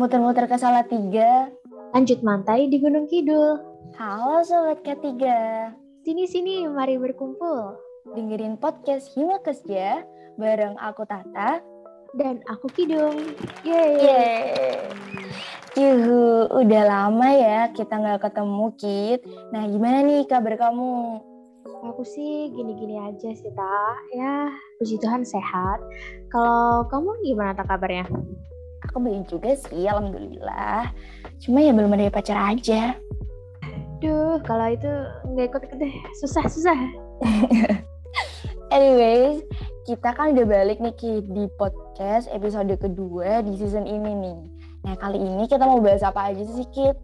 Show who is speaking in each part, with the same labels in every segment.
Speaker 1: Muter-muter ke Salatiga.
Speaker 2: Lanjut mantai di Gunung Kidul.
Speaker 1: Halo Sobat Ketiga.
Speaker 2: Sini-sini, mari berkumpul.
Speaker 1: Dengerin podcast Himakesja bareng aku Tata.
Speaker 2: Dan aku Kidung. Yeay.
Speaker 1: Yeay. Yuhu, udah lama ya kita nggak ketemu, Kit. Nah, gimana nih kabar kamu?
Speaker 2: Aku sih gini-gini aja sih, Ta. Ya, puji Tuhan sehat. Kalau kamu gimana tak kabarnya?
Speaker 1: Aku baik juga sih, alhamdulillah. Cuma ya belum ada pacar aja.
Speaker 2: Duh, kalau itu nggak ikut-ikut deh. Susah-susah.
Speaker 1: Anyways, kita kan udah balik nih Ki, di podcast episode kedua di season ini nih. Nah, kali ini kita mau bahas apa aja sih, Kit?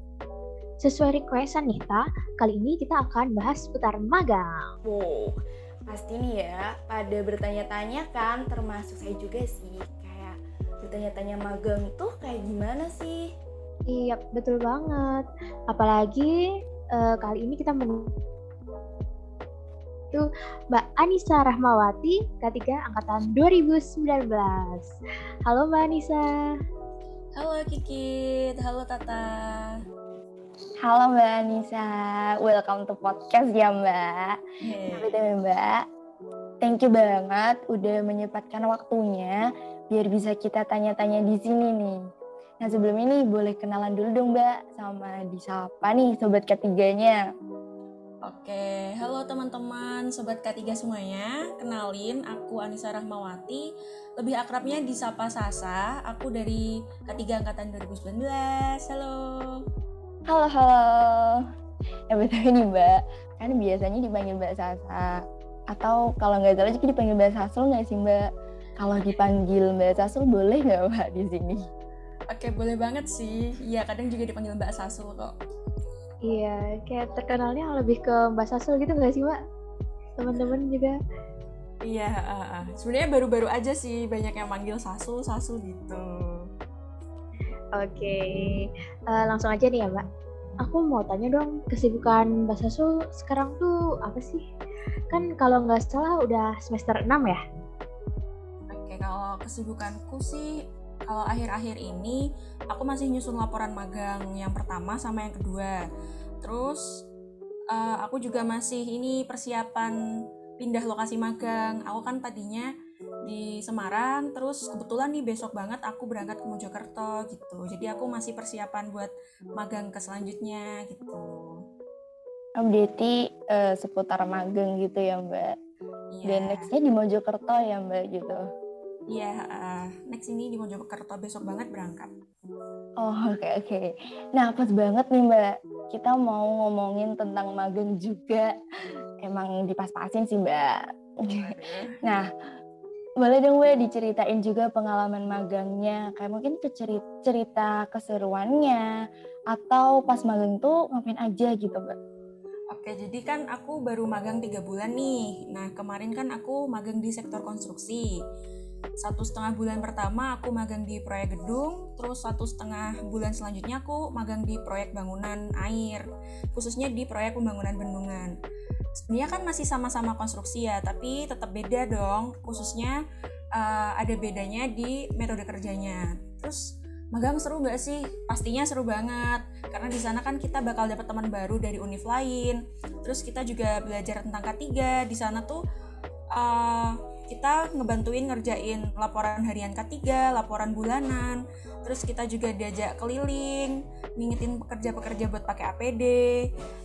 Speaker 2: Sesuai requestan nih, Ta, kali ini kita akan bahas seputar magang.
Speaker 1: Wow, pasti nih ya, pada bertanya-tanya kan, termasuk saya juga sih, kayak bertanya-tanya magang tuh kayak gimana sih?
Speaker 2: Iya, betul banget. Apalagi uh, kali ini kita itu Mbak Anissa Rahmawati, K3 Angkatan 2019. Halo Mbak Anissa.
Speaker 3: Halo Kikit, halo Tata.
Speaker 1: Halo Mbak Anissa, welcome to podcast ya Mbak. Hey. Mbak, thank you banget udah menyempatkan waktunya biar bisa kita tanya-tanya di sini nih. Nah sebelum ini boleh kenalan dulu dong Mbak sama disapa nih sobat ketiganya.
Speaker 3: Oke, halo teman-teman, sobat K3 semuanya. Kenalin, aku Anissa Rahmawati. Lebih akrabnya disapa Sasa. Aku dari K3 angkatan 2019. Halo.
Speaker 1: Halo, halo. Ya betul nih Mbak, kan biasanya dipanggil Mbak Sasa. Atau kalau nggak salah juga dipanggil Mbak Sasul nggak sih Mbak? Kalau dipanggil Mbak Sasul boleh nggak Mbak di sini?
Speaker 3: Oke, boleh banget sih. Iya, kadang juga dipanggil Mbak Sasul kok.
Speaker 2: Iya, kayak terkenalnya lebih ke Mbak Sasul gitu nggak sih, Mbak? Teman-teman juga.
Speaker 3: Iya, uh, uh. sebenarnya baru-baru aja sih banyak yang manggil Sasul, Sasul gitu.
Speaker 2: Oke, okay. uh, langsung aja nih ya, Mbak. Aku mau tanya dong, kesibukan Mbak Sasul sekarang tuh apa sih? Kan kalau nggak salah udah semester 6 ya?
Speaker 3: Oke, kalau kesibukanku sih kalau akhir-akhir ini aku masih nyusun laporan magang yang pertama sama yang kedua. Terus uh, aku juga masih ini persiapan pindah lokasi magang. Aku kan tadinya di Semarang, terus kebetulan nih besok banget aku berangkat ke Mojokerto gitu. Jadi aku masih persiapan buat magang ke selanjutnya gitu.
Speaker 1: Oh, berarti uh, seputar magang gitu ya Mbak. Yeah. Dan nextnya di Mojokerto ya Mbak gitu.
Speaker 3: Iya, uh, next ini di Mojokerto besok banget berangkat.
Speaker 1: Oh oke okay, oke. Okay. Nah pas banget nih Mbak, kita mau ngomongin tentang magang juga. Emang dipas-pasin sih Mbak. nah boleh dong Mbak diceritain juga pengalaman magangnya. Kayak mungkin cerita, cerita keseruannya atau pas magang tuh ngapain aja gitu Mbak.
Speaker 3: Oke, jadi kan aku baru magang tiga bulan nih. Nah, kemarin kan aku magang di sektor konstruksi satu setengah bulan pertama aku magang di proyek gedung, terus satu setengah bulan selanjutnya aku magang di proyek bangunan air, khususnya di proyek pembangunan bendungan. Sebenarnya kan masih sama-sama konstruksi ya, tapi tetap beda dong, khususnya uh, ada bedanya di metode kerjanya. Terus magang seru gak sih? Pastinya seru banget, karena di sana kan kita bakal dapat teman baru dari univ lain. Terus kita juga belajar tentang K3 di sana tuh. Uh, kita ngebantuin ngerjain laporan harian K3, laporan bulanan, terus kita juga diajak keliling, ngingetin pekerja-pekerja buat pakai APD,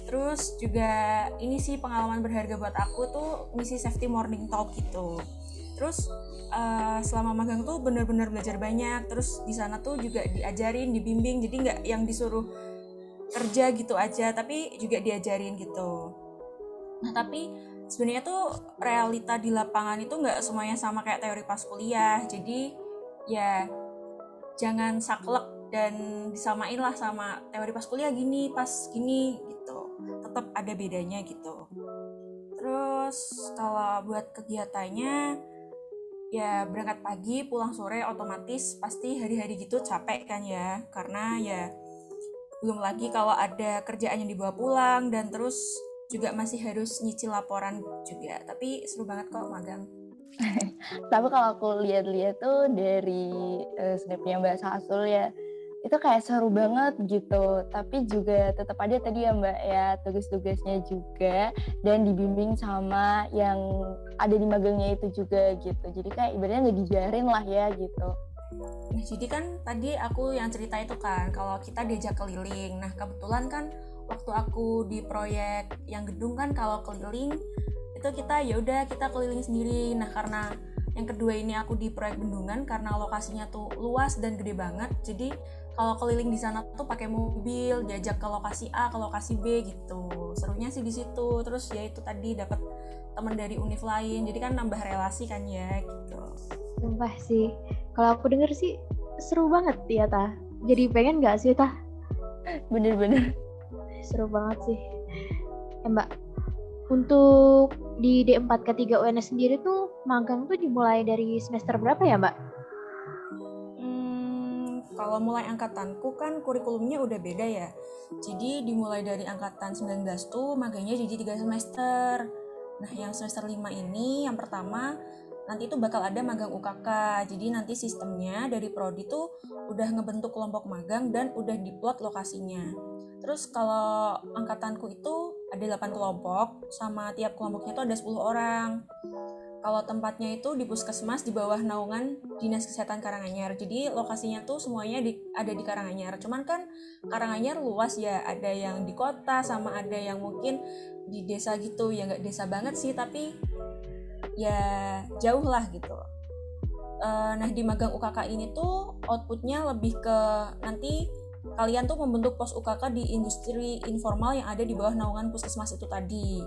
Speaker 3: terus juga ini sih pengalaman berharga buat aku tuh misi safety morning talk gitu. Terus uh, selama magang tuh bener-bener belajar banyak, terus di sana tuh juga diajarin, dibimbing, jadi nggak yang disuruh kerja gitu aja, tapi juga diajarin gitu. Nah tapi sebenarnya tuh realita di lapangan itu nggak semuanya sama kayak teori pas kuliah. Jadi ya jangan saklek dan disamain lah sama teori pas kuliah gini pas gini gitu. Tetap ada bedanya gitu. Terus kalau buat kegiatannya ya berangkat pagi pulang sore otomatis pasti hari-hari gitu capek kan ya. Karena ya belum lagi kalau ada kerjaan yang dibawa pulang dan terus juga masih harus nyicil laporan juga tapi seru banget kok magang
Speaker 1: Tapi kalau aku lihat-lihat tuh dari uh, snapnya Mbak Sasul ya, itu kayak seru banget gitu. Tapi juga tetap ada tadi ya Mbak ya tugas-tugasnya juga dan dibimbing sama yang ada di magangnya itu juga gitu. Jadi kayak ibaratnya nggak dibiarin lah ya gitu.
Speaker 3: Nah, jadi kan tadi aku yang cerita itu kan, kalau kita diajak keliling. Nah, kebetulan kan waktu aku di proyek yang gedung kan kalau keliling itu kita ya udah kita keliling sendiri. Nah, karena yang kedua ini aku di proyek bendungan karena lokasinya tuh luas dan gede banget. Jadi kalau keliling di sana tuh pakai mobil, diajak ke lokasi A, ke lokasi B gitu. Serunya sih di situ. Terus ya itu tadi dapat teman dari univ lain. Jadi kan nambah relasi kan ya gitu.
Speaker 2: Sumpah sih kalau aku denger sih seru banget ya ta jadi pengen nggak sih ta
Speaker 1: bener-bener
Speaker 2: seru banget sih ya mbak untuk di D4 K3 UNS sendiri tuh magang tuh dimulai dari semester berapa ya mbak?
Speaker 3: Hmm, kalau mulai angkatanku kan kurikulumnya udah beda ya. Jadi dimulai dari angkatan 19 tuh magangnya jadi tiga semester. Nah yang semester 5 ini yang pertama nanti itu bakal ada magang UKK. Jadi nanti sistemnya dari prodi tuh udah ngebentuk kelompok magang dan udah diplot lokasinya. Terus kalau angkatanku itu ada 8 kelompok sama tiap kelompoknya itu ada 10 orang. Kalau tempatnya itu di puskesmas di bawah naungan Dinas Kesehatan Karanganyar. Jadi lokasinya tuh semuanya di, ada di Karanganyar. Cuman kan Karanganyar luas ya, ada yang di kota sama ada yang mungkin di desa gitu. Ya nggak desa banget sih, tapi ya jauh lah gitu. Uh, nah di magang UKK ini tuh outputnya lebih ke nanti kalian tuh membentuk pos UKK di industri informal yang ada di bawah naungan puskesmas itu tadi.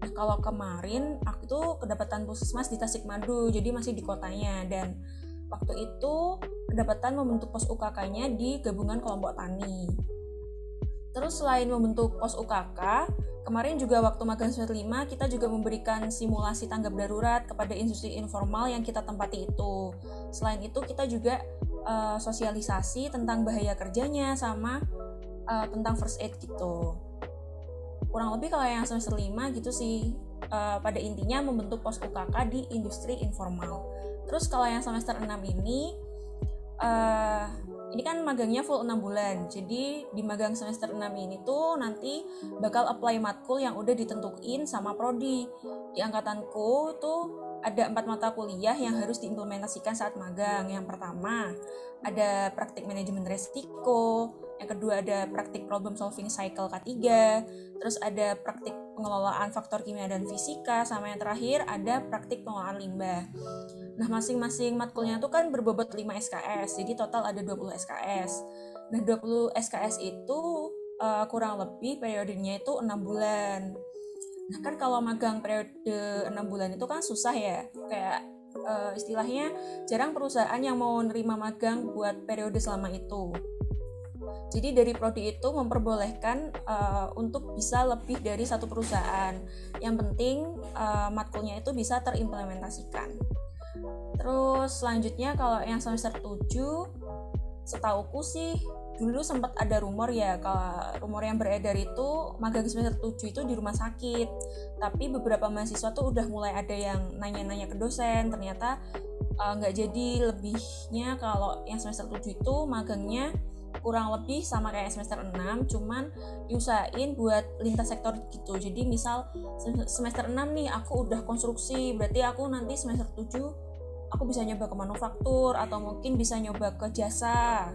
Speaker 3: Nah kalau kemarin aku tuh kedapatan puskesmas di Tasikmadu, jadi masih di kotanya. Dan waktu itu kedapatan membentuk pos UKK-nya di gabungan kelompok tani. Terus selain membentuk pos UKK, Kemarin juga waktu magang semester 5 kita juga memberikan simulasi tanggap darurat kepada industri informal yang kita tempati itu. Selain itu kita juga uh, sosialisasi tentang bahaya kerjanya sama uh, tentang first aid gitu. Kurang lebih kalau yang semester 5 gitu sih uh, pada intinya membentuk pos UKK di industri informal. Terus kalau yang semester 6 ini uh, ini kan magangnya full 6 bulan. Jadi di magang semester 6 ini tuh nanti bakal apply matkul yang udah ditentuin sama prodi. Di angkatanku tuh ada empat mata kuliah yang harus diimplementasikan saat magang. Yang pertama ada praktik manajemen resiko, yang kedua ada praktik problem solving cycle K3, terus ada praktik pengelolaan faktor kimia dan fisika, sama yang terakhir ada praktik pengelolaan limbah. Nah, masing-masing matkulnya itu kan berbobot 5 SKS, jadi total ada 20 SKS. Nah, 20 SKS itu uh, kurang lebih periodenya itu 6 bulan. Nah, kan kalau magang periode 6 bulan itu kan susah ya. Kayak uh, istilahnya jarang perusahaan yang mau nerima magang buat periode selama itu. Jadi dari prodi itu memperbolehkan uh, untuk bisa lebih dari satu perusahaan. Yang penting uh, matkulnya itu bisa terimplementasikan. Terus selanjutnya kalau yang semester 7 setauku sih dulu sempat ada rumor ya kalau rumor yang beredar itu magang semester 7 itu di rumah sakit. Tapi beberapa mahasiswa tuh udah mulai ada yang nanya-nanya ke dosen, ternyata eh, nggak uh, jadi lebihnya kalau yang semester 7 itu magangnya kurang lebih sama kayak semester 6 cuman diusahain buat lintas sektor gitu jadi misal semester 6 nih aku udah konstruksi berarti aku nanti semester 7 aku bisa nyoba ke manufaktur atau mungkin bisa nyoba ke jasa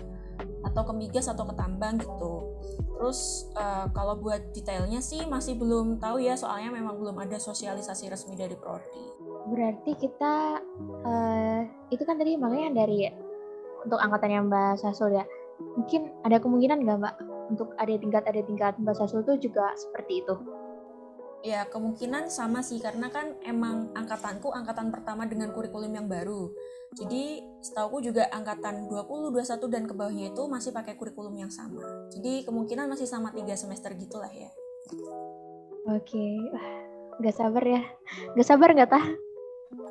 Speaker 3: atau ke migas atau ke tambang gitu. Terus uh, kalau buat detailnya sih masih belum tahu ya soalnya memang belum ada sosialisasi resmi dari prodi.
Speaker 2: Berarti kita uh, itu kan tadi makanya dari untuk angkatan yang Mbak Sasul ya. Mungkin ada kemungkinan nggak Mbak untuk ada tingkat ada tingkat Mbak Sasul tuh juga seperti itu?
Speaker 3: Ya, kemungkinan sama sih karena kan emang angkatanku angkatan pertama dengan kurikulum yang baru. Jadi, setauku juga angkatan 20, 21 dan ke bawahnya itu masih pakai kurikulum yang sama. Jadi, kemungkinan masih sama tiga semester gitulah ya.
Speaker 2: Oke, gak sabar ya. Gak sabar gak tah?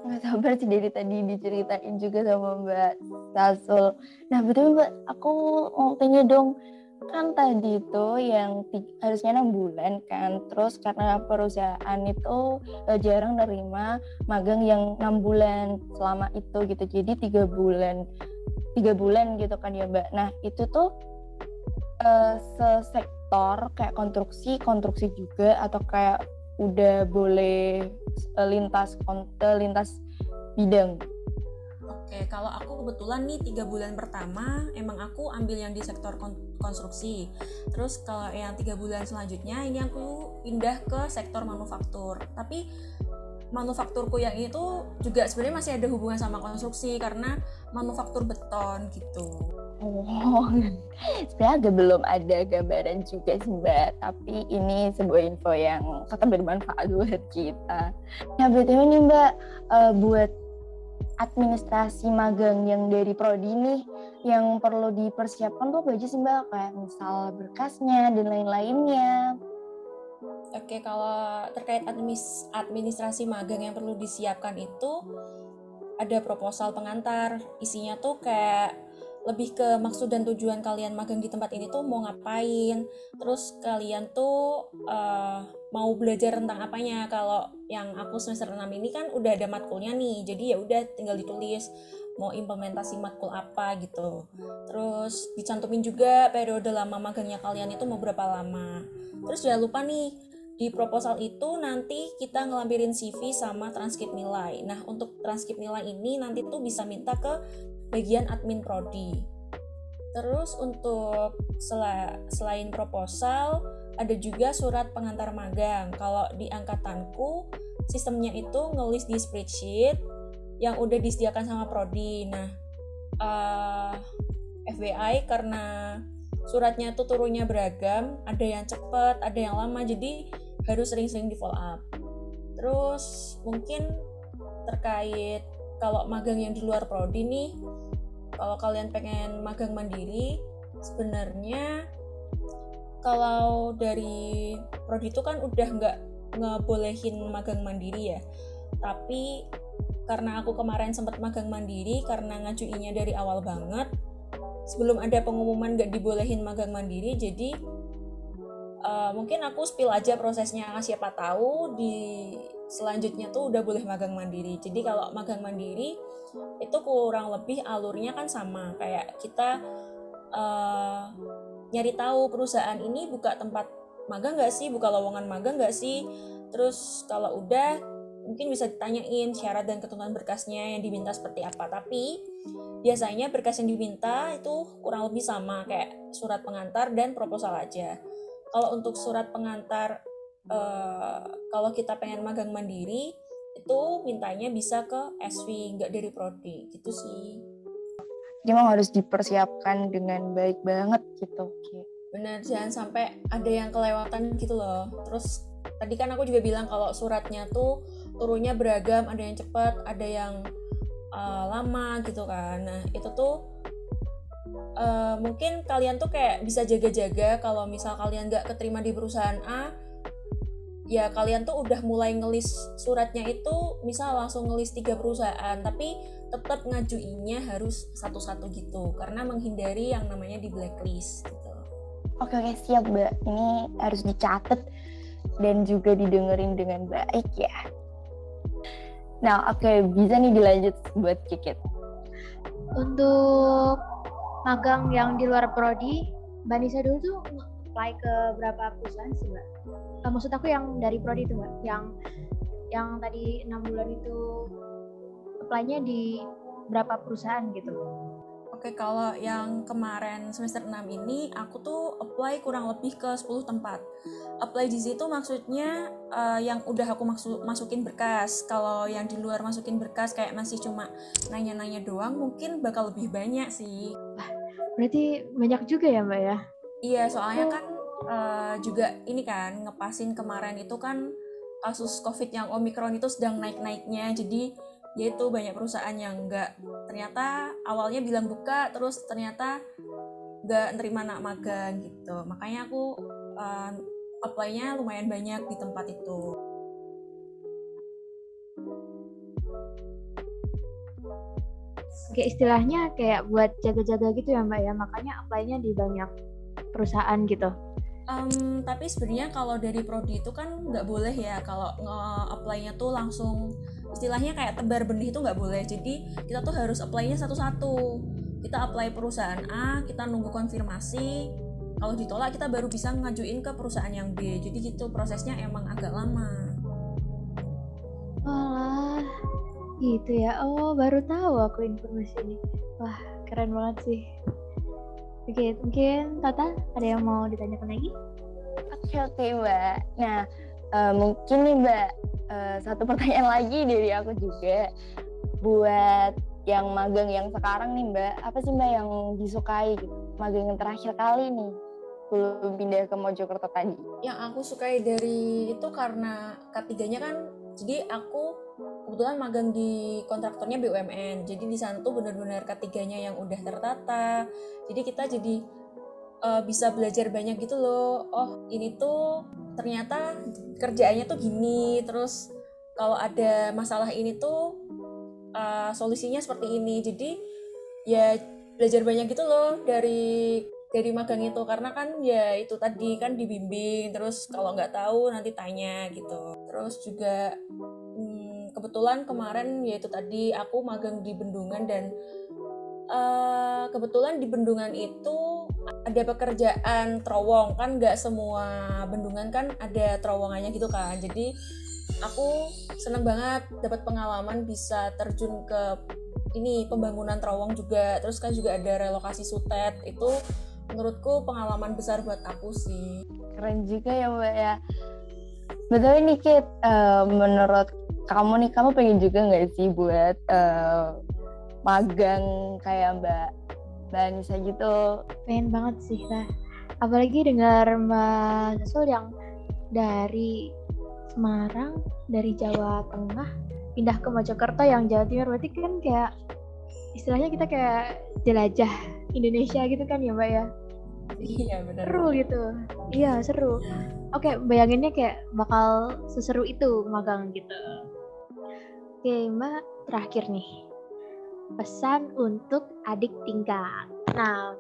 Speaker 1: Gak sabar sih dari tadi diceritain juga sama Mbak Sasul. Nah, betul Mbak, aku mau tanya dong, kan tadi itu yang harusnya enam bulan kan terus karena perusahaan itu uh, jarang nerima magang yang enam bulan selama itu gitu. Jadi tiga bulan tiga bulan gitu kan ya mbak. Nah itu tuh uh, sesektor kayak konstruksi konstruksi juga atau kayak udah boleh uh, lintas uh, lintas bidang
Speaker 3: Oke, kalau aku kebetulan nih tiga bulan pertama emang aku ambil yang di sektor konstruksi. Terus kalau yang tiga bulan selanjutnya ini aku pindah ke sektor manufaktur. Tapi manufakturku yang itu juga sebenarnya masih ada hubungan sama konstruksi karena manufaktur beton gitu.
Speaker 1: Oh, sebenarnya agak belum ada gambaran juga sih Mbak, tapi ini sebuah info yang tetap bermanfaat buat kita. Nah, BTW nih Mbak, uh, buat administrasi magang yang dari prodi nih yang perlu dipersiapkan tuh apa aja sih mbak kayak misal berkasnya dan lain-lainnya
Speaker 3: Oke, kalau terkait administ administrasi magang yang perlu disiapkan itu ada proposal pengantar. Isinya tuh kayak lebih ke maksud dan tujuan kalian magang di tempat ini tuh mau ngapain? Terus kalian tuh uh, mau belajar tentang apanya? Kalau yang aku semester 6 ini kan udah ada matkulnya nih jadi ya udah tinggal ditulis mau implementasi matkul apa gitu. Terus dicantumin juga periode lama magangnya kalian itu mau berapa lama. Terus jangan lupa nih di proposal itu nanti kita ngelampirin CV sama transkrip nilai. Nah, untuk transkrip nilai ini nanti tuh bisa minta ke bagian admin prodi. Terus untuk sel selain proposal ada juga surat pengantar magang. Kalau di angkatanku sistemnya itu ngelis di spreadsheet yang udah disediakan sama prodi. Nah, uh, eh, FBI karena suratnya tuh turunnya beragam, ada yang cepet, ada yang lama, jadi harus sering-sering di follow up. Terus mungkin terkait kalau magang yang di luar prodi nih kalau kalian pengen magang mandiri sebenarnya kalau dari prodi itu kan udah nggak ngebolehin magang mandiri ya. Tapi karena aku kemarin sempat magang mandiri karena ngajuinnya dari awal banget sebelum ada pengumuman nggak dibolehin magang mandiri jadi uh, mungkin aku spill aja prosesnya siapa tahu di selanjutnya tuh udah boleh magang mandiri. Jadi kalau magang mandiri itu kurang lebih alurnya kan sama. Kayak kita uh, nyari tahu perusahaan ini buka tempat magang nggak sih? Buka lowongan magang nggak sih? Terus kalau udah mungkin bisa ditanyain syarat dan ketentuan berkasnya yang diminta seperti apa. Tapi biasanya berkas yang diminta itu kurang lebih sama. Kayak surat pengantar dan proposal aja. Kalau untuk surat pengantar uh, kalau kita pengen magang mandiri itu mintanya bisa ke SV nggak dari prodi gitu sih.
Speaker 1: Jadi memang harus dipersiapkan dengan baik banget gitu
Speaker 3: bener jangan sampai ada yang kelewatan gitu loh. Terus tadi kan aku juga bilang kalau suratnya tuh turunnya beragam ada yang cepat ada yang uh, lama gitu kan. Nah itu tuh uh, mungkin kalian tuh kayak bisa jaga-jaga kalau misal kalian nggak keterima di perusahaan A ya kalian tuh udah mulai ngelis suratnya itu misal langsung ngelis tiga perusahaan tapi tetap ngajuinnya harus satu-satu gitu karena menghindari yang namanya di blacklist gitu.
Speaker 1: Oke oke siap mbak ini harus dicatat dan juga didengerin dengan baik ya. Nah oke okay, bisa nih dilanjut buat Kikit.
Speaker 2: Untuk magang yang di luar prodi, Mbak Nisa dulu tuh apply ke berapa perusahaan sih Mbak? Uh, maksud aku yang dari prodi itu Mbak, yang yang tadi enam bulan itu apply-nya di berapa perusahaan gitu?
Speaker 3: Oke, kalau yang kemarin semester 6 ini aku tuh apply kurang lebih ke 10 tempat. Apply di situ maksudnya uh, yang udah aku maksud masukin berkas. Kalau yang di luar masukin berkas kayak masih cuma nanya-nanya doang, mungkin bakal lebih banyak sih.
Speaker 2: Wah, berarti banyak juga ya, Mbak ya?
Speaker 3: Iya, soalnya kan uh, juga ini kan ngepasin kemarin itu kan kasus COVID yang Omikron itu sedang naik-naiknya. Jadi yaitu banyak perusahaan yang nggak ternyata awalnya bilang buka terus ternyata nggak nerima anak magang gitu. Makanya aku uh, apply-nya lumayan banyak di tempat itu.
Speaker 2: Oke istilahnya kayak buat jaga-jaga gitu ya mbak ya. Makanya apply-nya di banyak perusahaan gitu.
Speaker 3: Um, tapi sebenarnya kalau dari prodi itu kan nggak boleh ya kalau nge-apply-nya tuh langsung istilahnya kayak tebar benih itu nggak boleh. Jadi kita tuh harus apply-nya satu-satu. Kita apply perusahaan A, kita nunggu konfirmasi. Kalau ditolak kita baru bisa ngajuin ke perusahaan yang B. Jadi gitu prosesnya emang agak lama.
Speaker 2: Wah, gitu ya. Oh, baru tahu aku informasi ini. Wah, keren banget sih. Oke, mungkin Tata ada yang mau ditanyakan lagi?
Speaker 1: Oke oke Mbak. Nah uh, mungkin nih Mbak uh, satu pertanyaan lagi dari aku juga buat yang magang yang sekarang nih Mbak. Apa sih Mbak yang disukai gitu? Magang yang terakhir kali nih belum pindah ke Mojokerto tadi.
Speaker 3: Yang aku sukai dari itu karena ketiganya kan jadi aku kebetulan magang di kontraktornya BUMN jadi di sana tuh benar-benar ketiganya yang udah tertata. Jadi kita jadi uh, bisa belajar banyak gitu loh. Oh ini tuh ternyata kerjaannya tuh gini. Terus kalau ada masalah ini tuh uh, solusinya seperti ini. Jadi ya belajar banyak gitu loh dari dari magang itu. Karena kan ya itu tadi kan dibimbing. Terus kalau nggak tahu nanti tanya gitu. Terus juga kebetulan kemarin yaitu tadi aku magang di Bendungan dan uh, kebetulan di Bendungan itu ada pekerjaan terowong. Kan nggak semua bendungan kan ada terowongannya gitu kan. Jadi aku seneng banget dapat pengalaman bisa terjun ke ini pembangunan terowong juga. Terus kan juga ada relokasi sutet. Itu menurutku pengalaman besar buat aku sih.
Speaker 1: Keren juga ya mbak ya. Betul ini Kit. Uh, menurut kamu nih kamu pengen juga nggak sih buat uh, magang kayak Mbak Mbak Anissa gitu?
Speaker 2: Pengen banget sih lah. Apalagi dengar Mbak Sasul yang dari Semarang, dari Jawa Tengah pindah ke Mojokerto yang Jawa Timur berarti kan kayak istilahnya kita kayak jelajah Indonesia gitu kan ya Mbak ya?
Speaker 3: Iya benar.
Speaker 2: Seru gitu. Iya seru. Oke, bayanginnya kayak bakal seseru itu magang gitu. Oke, Mbak, terakhir nih. Pesan untuk adik tingkat. Nah,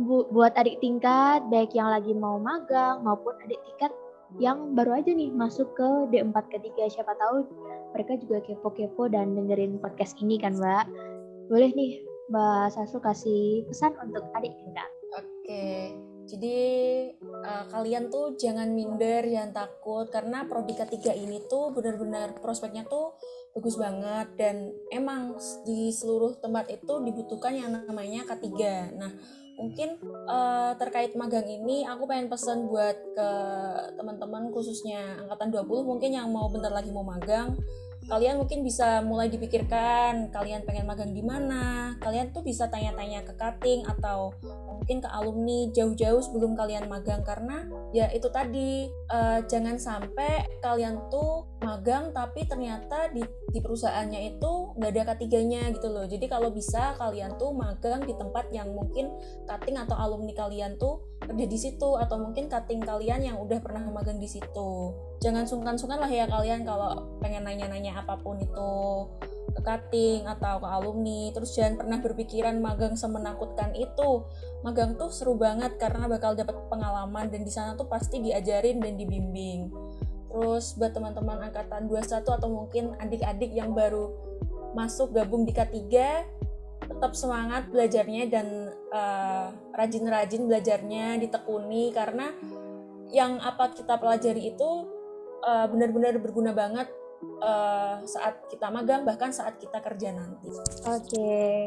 Speaker 2: bu buat adik tingkat, baik yang lagi mau magang maupun adik tingkat yang baru aja nih masuk ke D4 ketiga, siapa tahu mereka juga kepo-kepo dan dengerin podcast ini kan, Mbak. Boleh nih, Mbak Sasu kasih pesan untuk adik tingkat.
Speaker 3: Oke, jadi uh, kalian tuh jangan minder, jangan takut karena prodi ketiga ini tuh benar-benar prospeknya tuh bagus banget dan emang di seluruh tempat itu dibutuhkan yang namanya K3. Nah, mungkin uh, terkait magang ini aku pengen pesan buat ke teman-teman khususnya angkatan 20 mungkin yang mau bentar lagi mau magang kalian mungkin bisa mulai dipikirkan kalian pengen magang di mana. Kalian tuh bisa tanya-tanya ke cutting atau mungkin ke alumni jauh-jauh sebelum kalian magang. Karena ya itu tadi uh, jangan sampai kalian tuh magang tapi ternyata di, di perusahaannya itu nggak ada ketiganya gitu loh. Jadi kalau bisa kalian tuh magang di tempat yang mungkin cutting atau alumni kalian tuh kerja di situ atau mungkin cutting kalian yang udah pernah magang di situ jangan sungkan-sungkan lah ya kalian kalau pengen nanya-nanya apa pun itu ke cutting atau ke alumni. Terus jangan pernah berpikiran magang semenakutkan itu. Magang tuh seru banget karena bakal dapat pengalaman dan di sana tuh pasti diajarin dan dibimbing. Terus buat teman-teman angkatan 21 atau mungkin adik-adik yang baru masuk gabung di K3 tetap semangat belajarnya dan eh, rajin-rajin uh, belajarnya ditekuni karena yang apa kita pelajari itu uh, benar-benar berguna banget uh, saat kita magang bahkan saat kita kerja nanti.
Speaker 2: Oke, okay.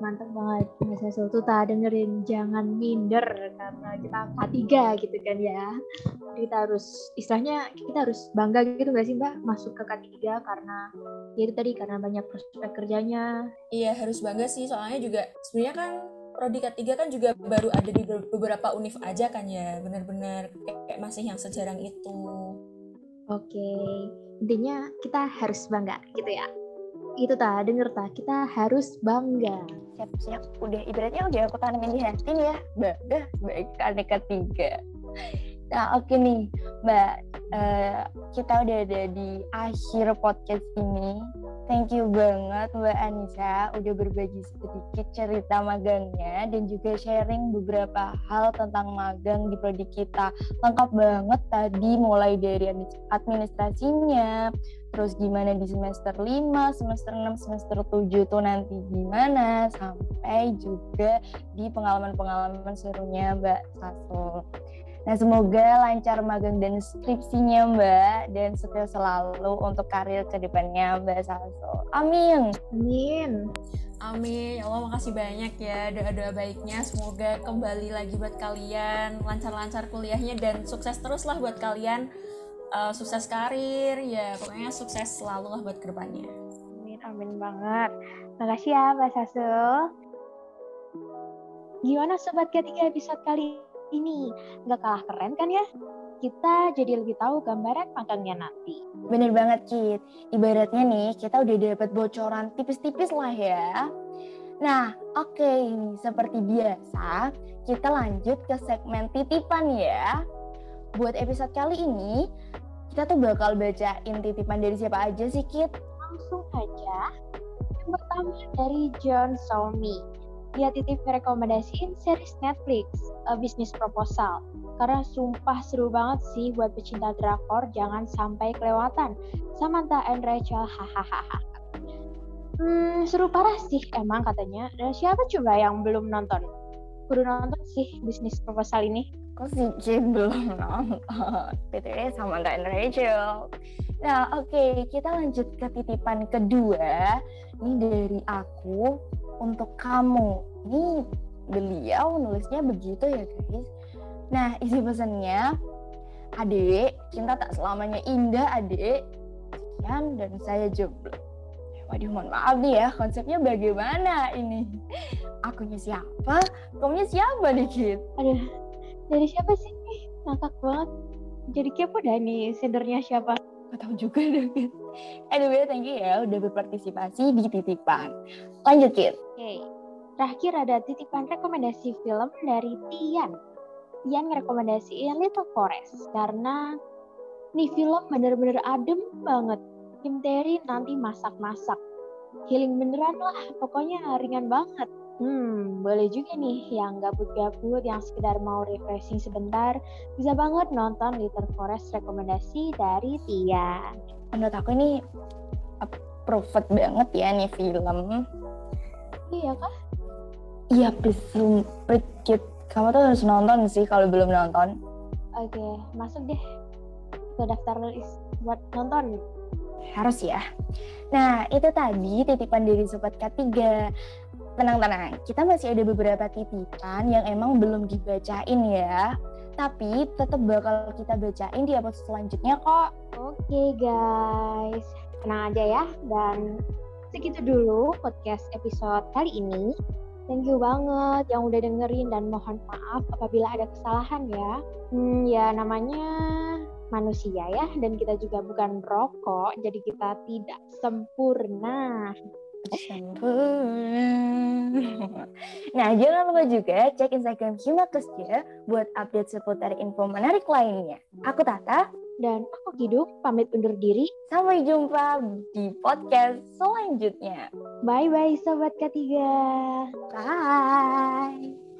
Speaker 2: mantap banget Mas Hasil tuh tak dengerin jangan minder karena kita K3 gitu kan ya. Kita harus istilahnya kita harus bangga gitu gak sih Mbak masuk ke K3 karena ya itu tadi karena banyak prospek kerjanya.
Speaker 3: Iya harus bangga sih soalnya juga sebenarnya kan prodi K3 kan juga baru ada di beberapa univ aja kan ya benar-benar kayak masih yang sejarang itu
Speaker 2: Oke, intinya kita harus bangga gitu ya. Itu ta, denger ta, kita harus bangga.
Speaker 1: Siap-siap, udah ibaratnya udah aku tanamin di hati ya, bangga sebagai adik ketiga. Nah oke nih Mbak, uh, kita udah ada di akhir podcast ini. Thank you banget Mbak Anissa udah berbagi sedikit cerita magangnya dan juga sharing beberapa hal tentang magang di prodi kita. Lengkap banget tadi mulai dari administrasinya, terus gimana di semester 5, semester 6, semester 7 tuh nanti gimana, sampai juga di pengalaman-pengalaman serunya Mbak Sasul. Nah, semoga lancar magang dan skripsinya, Mbak, dan sukses selalu untuk karir ke depannya, Mbak Salso. Amin.
Speaker 2: Amin.
Speaker 3: Amin. Ya Allah, makasih banyak ya doa-doa baiknya. Semoga kembali lagi buat kalian, lancar-lancar kuliahnya, dan sukses terus lah buat kalian. Uh, sukses karir, ya pokoknya sukses selalu lah buat ke depannya.
Speaker 2: Amin, amin banget. Makasih ya, Mbak Sasul. Gimana Sobat ketiga episode kali ini. Nggak kalah keren kan ya? Kita jadi lebih tahu gambaran magangnya nanti.
Speaker 1: Bener banget, Kit. Ibaratnya nih, kita udah dapat bocoran tipis-tipis lah ya. Nah, oke, okay. seperti biasa, kita lanjut ke segmen titipan ya. Buat episode kali ini, kita tuh bakal bacain titipan dari siapa aja sih, Kit?
Speaker 2: Langsung aja. Yang pertama dari John Solmi dia titip rekomendasiin series Netflix, A Business Proposal. Karena sumpah seru banget sih buat pecinta drakor, jangan sampai kelewatan. Samantha and Rachel, hahaha. Hmm, seru parah sih emang katanya. Dan siapa coba yang belum nonton? Kudu nonton sih bisnis proposal ini.
Speaker 1: Kok sih Jin belum nonton? PTW Samantha and Rachel. Nah, oke, okay, kita lanjut ke titipan kedua. Ini dari aku untuk kamu. Ini beliau nulisnya begitu ya guys. Nah isi pesannya, adik cinta tak selamanya indah adik. Sekian dan saya jomblo. Waduh mohon maaf nih ya konsepnya bagaimana ini? Akunya siapa? Kamunya siapa dikit?
Speaker 2: Aduh dari siapa sih? Ngakak banget. Jadi kepo dah nih sendernya siapa?
Speaker 1: Gak tahu juga deh. Anyway, thank you ya udah berpartisipasi di titipan. Lanjut, Kit.
Speaker 2: Oke. Okay. Terakhir ada titipan rekomendasi film dari Tian. Tian ngerekomendasiin Little Forest karena nih film bener-bener adem banget. Kim Terry nanti masak-masak. Healing beneran lah, pokoknya ringan banget. Hmm, boleh juga nih yang gabut-gabut, yang sekedar mau refreshing sebentar, bisa banget nonton Little Forest rekomendasi dari Tia.
Speaker 1: Menurut aku ini approved banget ya nih film.
Speaker 2: Iya kah?
Speaker 1: Iya, please sumpah Kamu tuh harus nonton sih kalau belum nonton.
Speaker 2: Oke, masuk deh ke daftar list buat nonton.
Speaker 1: Harus ya. Nah, itu tadi titipan dari Sobat K3 tenang-tenang, kita masih ada beberapa titipan yang emang belum dibacain ya. Tapi tetap bakal kita bacain di episode selanjutnya kok.
Speaker 2: Oke guys, tenang aja ya. Dan segitu dulu podcast episode kali ini. Thank you banget yang udah dengerin dan mohon maaf apabila ada kesalahan ya. Hmm, ya namanya manusia ya dan kita juga bukan rokok jadi kita tidak sempurna.
Speaker 1: Nah, jangan lupa juga cek Instagram Himakes ya buat update seputar info menarik lainnya. Aku Tata.
Speaker 2: Dan aku Kiduk, pamit undur diri.
Speaker 1: Sampai jumpa di podcast selanjutnya.
Speaker 2: Bye-bye Sobat Ketiga.
Speaker 1: Bye.